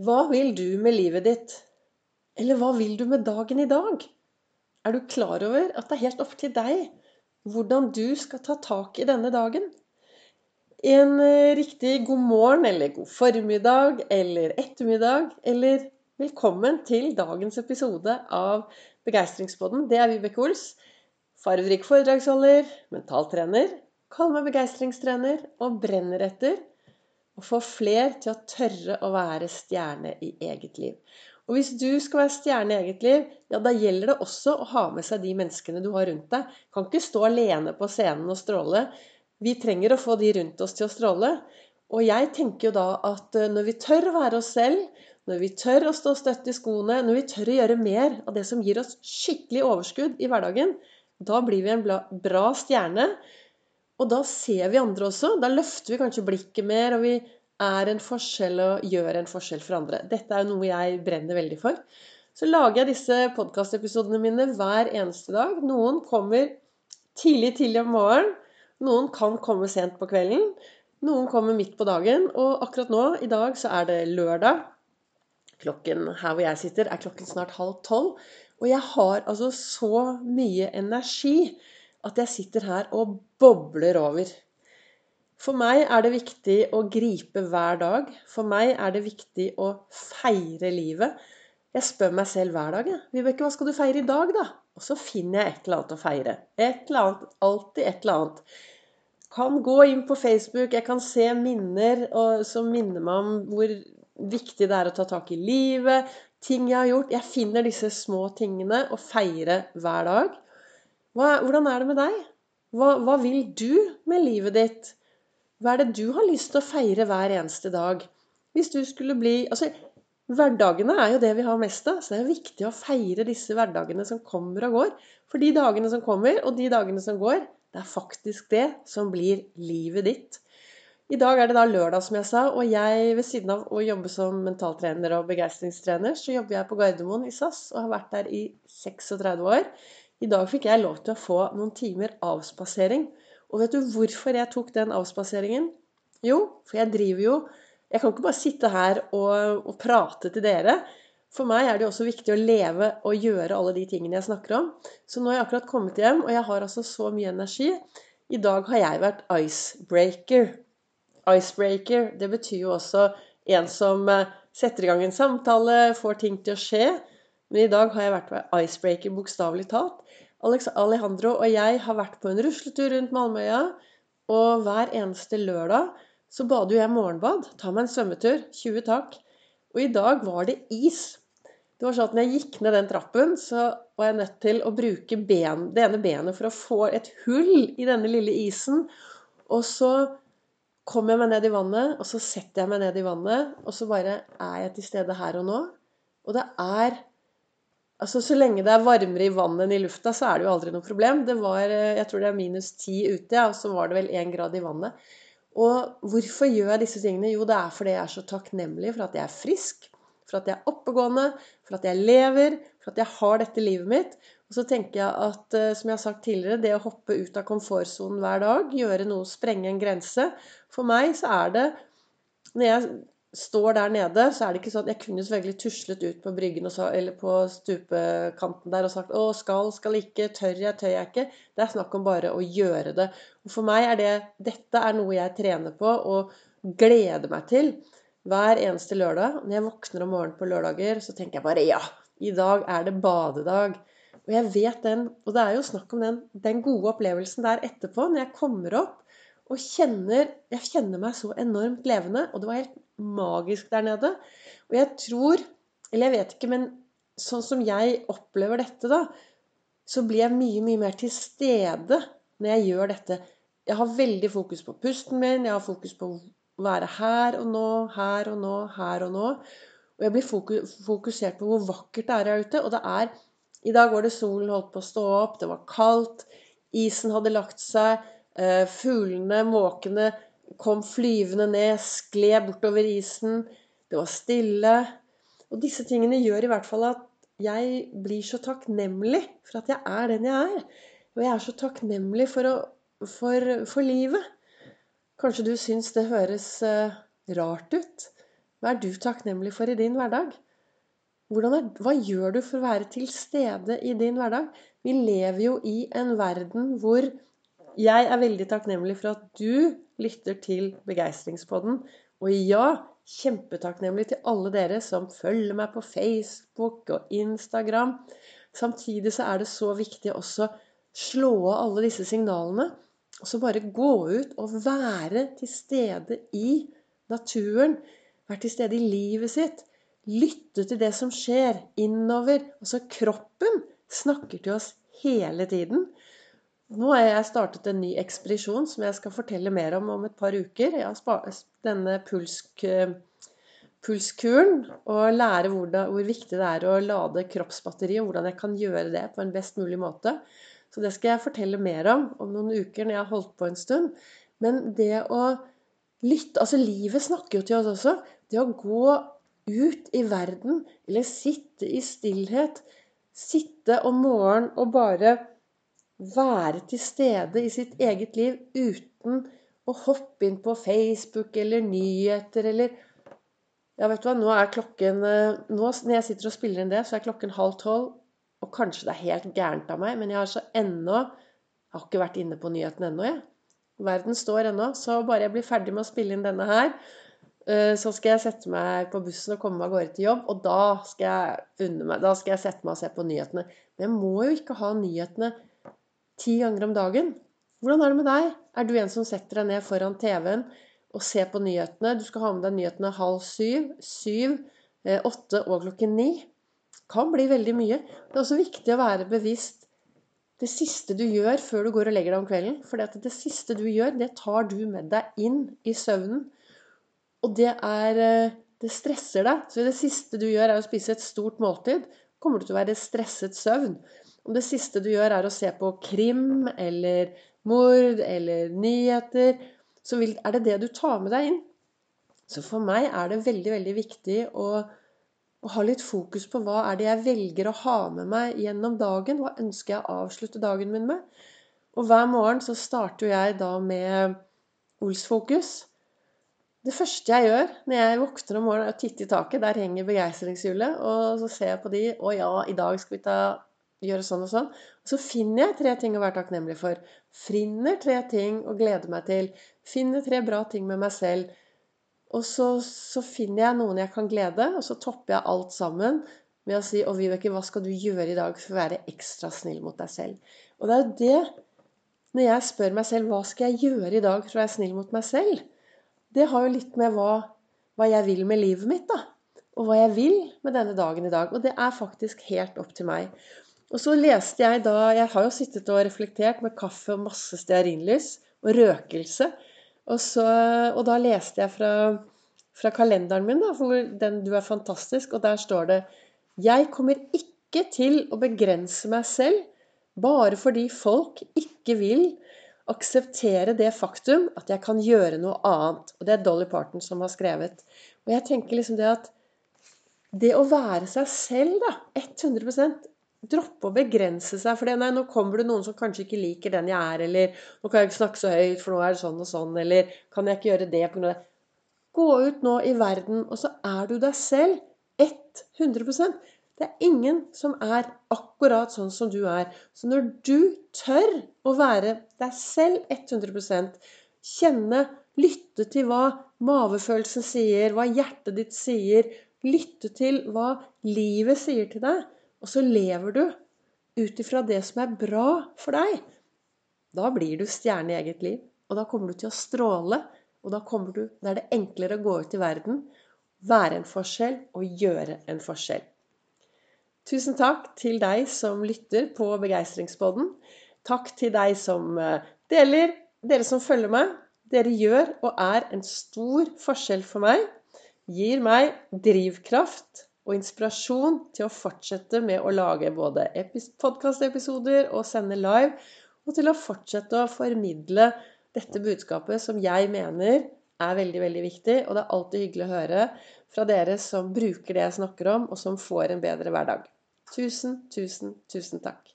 Hva vil du med livet ditt? Eller hva vil du med dagen i dag? Er du klar over at det er helt opp til deg hvordan du skal ta tak i denne dagen? En eh, riktig god morgen eller god formiddag eller ettermiddag eller velkommen til dagens episode av Begeistringspodden. Det er Vibeke Ols. Farverik foredragsholder, mentaltrener, kall meg begeistringstrener og brenner etter og få fler til å tørre å være stjerne i eget liv. Og hvis du skal være stjerne i eget liv, ja, da gjelder det også å ha med seg de menneskene du har rundt deg. Kan ikke stå alene på scenen og stråle. Vi trenger å få de rundt oss til å stråle. Og jeg tenker jo da at eh, når vi tør å være oss selv, når vi tør å stå støtt i skoene, når vi tør å gjøre mer av det som gir oss skikkelig overskudd i hverdagen, da blir vi en bra stjerne. Og da ser vi andre også. Da løfter vi kanskje blikket mer, og vi er en forskjell og gjør en forskjell for andre. Dette er jo noe jeg brenner veldig for. Så lager jeg disse podkastepisodene mine hver eneste dag. Noen kommer tidlig, tidlig om morgenen. Noen kan komme sent på kvelden. Noen kommer midt på dagen. Og akkurat nå, i dag, så er det lørdag. Klokken her hvor jeg sitter, er klokken snart halv tolv. Og jeg har altså så mye energi at jeg sitter her og bobler over. For meg er det viktig å gripe hver dag. For meg er det viktig å feire livet. Jeg spør meg selv hver dag. Vibeke, hva skal du feire i dag, da? Og så finner jeg et eller annet å feire. Et eller annet. Alltid et eller annet. Kan gå inn på Facebook, jeg kan se minner som minner meg om hvor viktig det er å ta tak i livet. Ting jeg har gjort. Jeg finner disse små tingene å feire hver dag. Hva, hvordan er det med deg? Hva, hva vil du med livet ditt? Hva er det du har lyst til å feire hver eneste dag? Hvis du skulle bli Altså, hverdagene er jo det vi har mest av, så det er viktig å feire disse hverdagene som kommer og går. For de dagene som kommer, og de dagene som går, det er faktisk det som blir livet ditt. I dag er det da lørdag, som jeg sa, og jeg ved siden av å jobbe som mentaltrener og begeistringstrener, så jobber jeg på Gardermoen i SAS og har vært der i 36 år. I dag fikk jeg lov til å få noen timer avspasering. Og vet du hvorfor jeg tok den avspaseringen? Jo, for jeg driver jo Jeg kan ikke bare sitte her og, og prate til dere. For meg er det jo også viktig å leve og gjøre alle de tingene jeg snakker om. Så nå har jeg akkurat kommet hjem, og jeg har altså så mye energi. I dag har jeg vært icebreaker. Icebreaker, det betyr jo også en som eh, setter i gang en samtale, får ting til å skje. Men i dag har jeg vært på icebreaker, bokstavelig talt. Alejandro og jeg har vært på en rusletur rundt Malmøya. Og hver eneste lørdag så bader jo jeg morgenbad. Tar meg en svømmetur. 20 tak. Og i dag var det is. Det var sånn at når jeg gikk ned den trappen, så var jeg nødt til å bruke ben, det ene benet for å få et hull i denne lille isen. Og så kom jeg meg ned i vannet, og så setter jeg meg ned i vannet, og så bare er jeg til stede her og nå. Og det er Altså, Så lenge det er varmere i vannet enn i lufta, så er det jo aldri noe problem. Det var, eh, Jeg tror det er minus ti ute, ja, og så var det vel én grad i vannet. Og hvorfor gjør jeg disse tingene? Jo, det er fordi jeg er så takknemlig for at jeg er frisk, for at jeg er oppegående, for at jeg lever, for at jeg har dette livet mitt. Og så tenker jeg at, eh, som jeg har sagt tidligere, det å hoppe ut av komfortsonen hver dag, gjøre noe, sprenge en grense For meg så er det Når jeg står der nede, så er det ikke sånn at Jeg kunne selvfølgelig tuslet ut på bryggen så, eller på stupekanten der og sagt å, skal, skal ikke, tør jeg, tør jeg ikke. Det er snakk om bare å gjøre det. Og for meg er det Dette er noe jeg trener på og gleder meg til hver eneste lørdag. Når jeg våkner om morgenen på lørdager, så tenker jeg bare ja, i dag er det badedag. Og jeg vet den, og det er jo snakk om den, den gode opplevelsen der etterpå, når jeg kommer opp og kjenner Jeg kjenner meg så enormt levende. Og det var helt magisk der nede. Og jeg tror Eller jeg vet ikke, men sånn som jeg opplever dette, da, så blir jeg mye, mye mer til stede når jeg gjør dette. Jeg har veldig fokus på pusten min, jeg har fokus på å være her og nå, her og nå, her og nå. Og jeg blir fokusert på hvor vakkert det er her ute. Og det er I dag var det solen holdt på å stå opp, det var kaldt, isen hadde lagt seg, eh, fuglene, måkene kom flyvende ned, skled bortover isen. Det var stille. Og disse tingene gjør i hvert fall at jeg blir så takknemlig for at jeg er den jeg er. Og jeg er så takknemlig for, å, for, for livet. Kanskje du syns det høres uh, rart ut. Hva er du takknemlig for i din hverdag? Er, hva gjør du for å være til stede i din hverdag? Vi lever jo i en verden hvor jeg er veldig takknemlig for at du lytter til Begeistringspodden. Og ja, kjempetakknemlig til alle dere som følger meg på Facebook og Instagram. Samtidig så er det så viktig også slå av alle disse signalene. Og så bare gå ut og være til stede i naturen. Være til stede i livet sitt. Lytte til det som skjer innover. Altså kroppen snakker til oss hele tiden. Nå har jeg startet en ny ekspedisjon som jeg skal fortelle mer om om et par uker. Jeg har denne pulsk, pulskuren og lære hvor, det, hvor, viktig det er å lade kroppsbatteriet, og hvordan jeg kan gjøre det på en best mulig måte. Så det skal jeg fortelle mer om om noen uker når jeg har holdt på en stund. Men det å lytte Altså, livet snakker jo til oss også. Det å gå ut i verden, eller sitte i stillhet, sitte om morgenen og bare være til stede i sitt eget liv uten å hoppe inn på Facebook eller nyheter eller Ja, vet du hva, nå er klokken eh, nå, Når jeg sitter og spiller inn det, så er klokken halv tolv. Og kanskje det er helt gærent av meg, men jeg har så ennå Jeg har ikke vært inne på nyhetene ennå, jeg. Verden står ennå. Så bare jeg blir ferdig med å spille inn denne her, eh, så skal jeg sette meg på bussen og komme meg av gårde til jobb. Og da skal jeg unne meg, da skal jeg sette meg og se på nyhetene. Men jeg må jo ikke ha nyhetene ti ganger om dagen. Hvordan er det med deg? Er du en som setter deg ned foran TV-en og ser på nyhetene? Du skal ha med deg nyhetene halv syv, syv, eh, åtte og klokken ni. Kan bli veldig mye. Det er også viktig å være bevisst det siste du gjør før du går og legger deg om kvelden. For det siste du gjør, det tar du med deg inn i søvnen. Og det er eh, Det stresser deg. Så det siste du gjør, er å spise et stort måltid. Kommer du til å være stresset søvn. Om det siste du gjør, er å se på krim eller mord eller nyheter, så er det det du tar med deg inn. Så for meg er det veldig, veldig viktig å, å, ha litt fokus på hva er det jeg velger å ha med meg gjennom dagen. Hva ønsker jeg å avslutte dagen min med? Og hver morgen så starter jeg da med Ols-fokus. Det første jeg gjør når jeg våkner om morgenen, er å titte i taket. Der henger begeistringshjulet. Og så ser jeg på de. Å ja, i dag skal vi ta gjøre sånn og sånn. Og så finner jeg tre ting å være takknemlig for. Finner tre ting å glede meg til. Finner tre bra ting med meg selv. Og så, så finner jeg noen jeg kan glede, og så topper jeg alt sammen med å si 'Å, Vibeke, hva skal du gjøre i dag for å være ekstra snill mot deg selv?' Og det er jo det Når jeg spør meg selv 'Hva skal jeg gjøre i dag for å være snill mot meg selv?' Det har jo litt med hva, hva jeg vil med livet mitt, da. Og hva jeg vil med denne dagen i dag. Og det er faktisk helt opp til meg. Og så leste jeg da Jeg har jo sittet og reflektert med kaffe og masse stearinlys og røkelse. Og, så, og da leste jeg fra, fra kalenderen min, da, for den 'Du er fantastisk', og der står det 'Jeg kommer ikke til å begrense meg selv bare fordi folk ikke vil akseptere det faktum at jeg kan gjøre noe annet'. Og det er Dolly Parton som har skrevet. Og jeg tenker liksom det at det å være seg selv, da, 100 droppe å begrense seg. For nei, nå kommer det noen som kanskje ikke liker den jeg er, eller nå kan jeg ikke snakke så høyt, for nå er det sånn og sånn, eller kan jeg ikke gjøre det pga. det. Gå ut nå i verden, og så er du deg selv 100% Det er ingen som er akkurat sånn som du er. Så når du tør å være deg selv 100% kjenne, lytte til hva mavefølelsen sier, hva hjertet ditt sier, lytte til hva livet sier til deg, og så lever du ut ifra det som er bra for deg, da blir du stjerne i eget liv. Og da kommer du til å stråle. Og da, du, da er det enklere å gå ut i verden, være en forskjell og gjøre en forskjell. Tusen takk til deg som lytter på Begeistringspodden. Takk til deg som eh, deler, dere som følger meg. Dere gjør og er en stor forskjell for meg. Gir meg drivkraft og inspirasjon til å fortsette med å lage både podkastepisoder og sende live, og til å fortsette å formidle dette budskapet som jeg mener er veldig, veldig viktig. Og det er alltid hyggelig å høre fra dere som bruker det jeg snakker om, og som får en bedre hverdag. Tusen, tusen, tusen takk.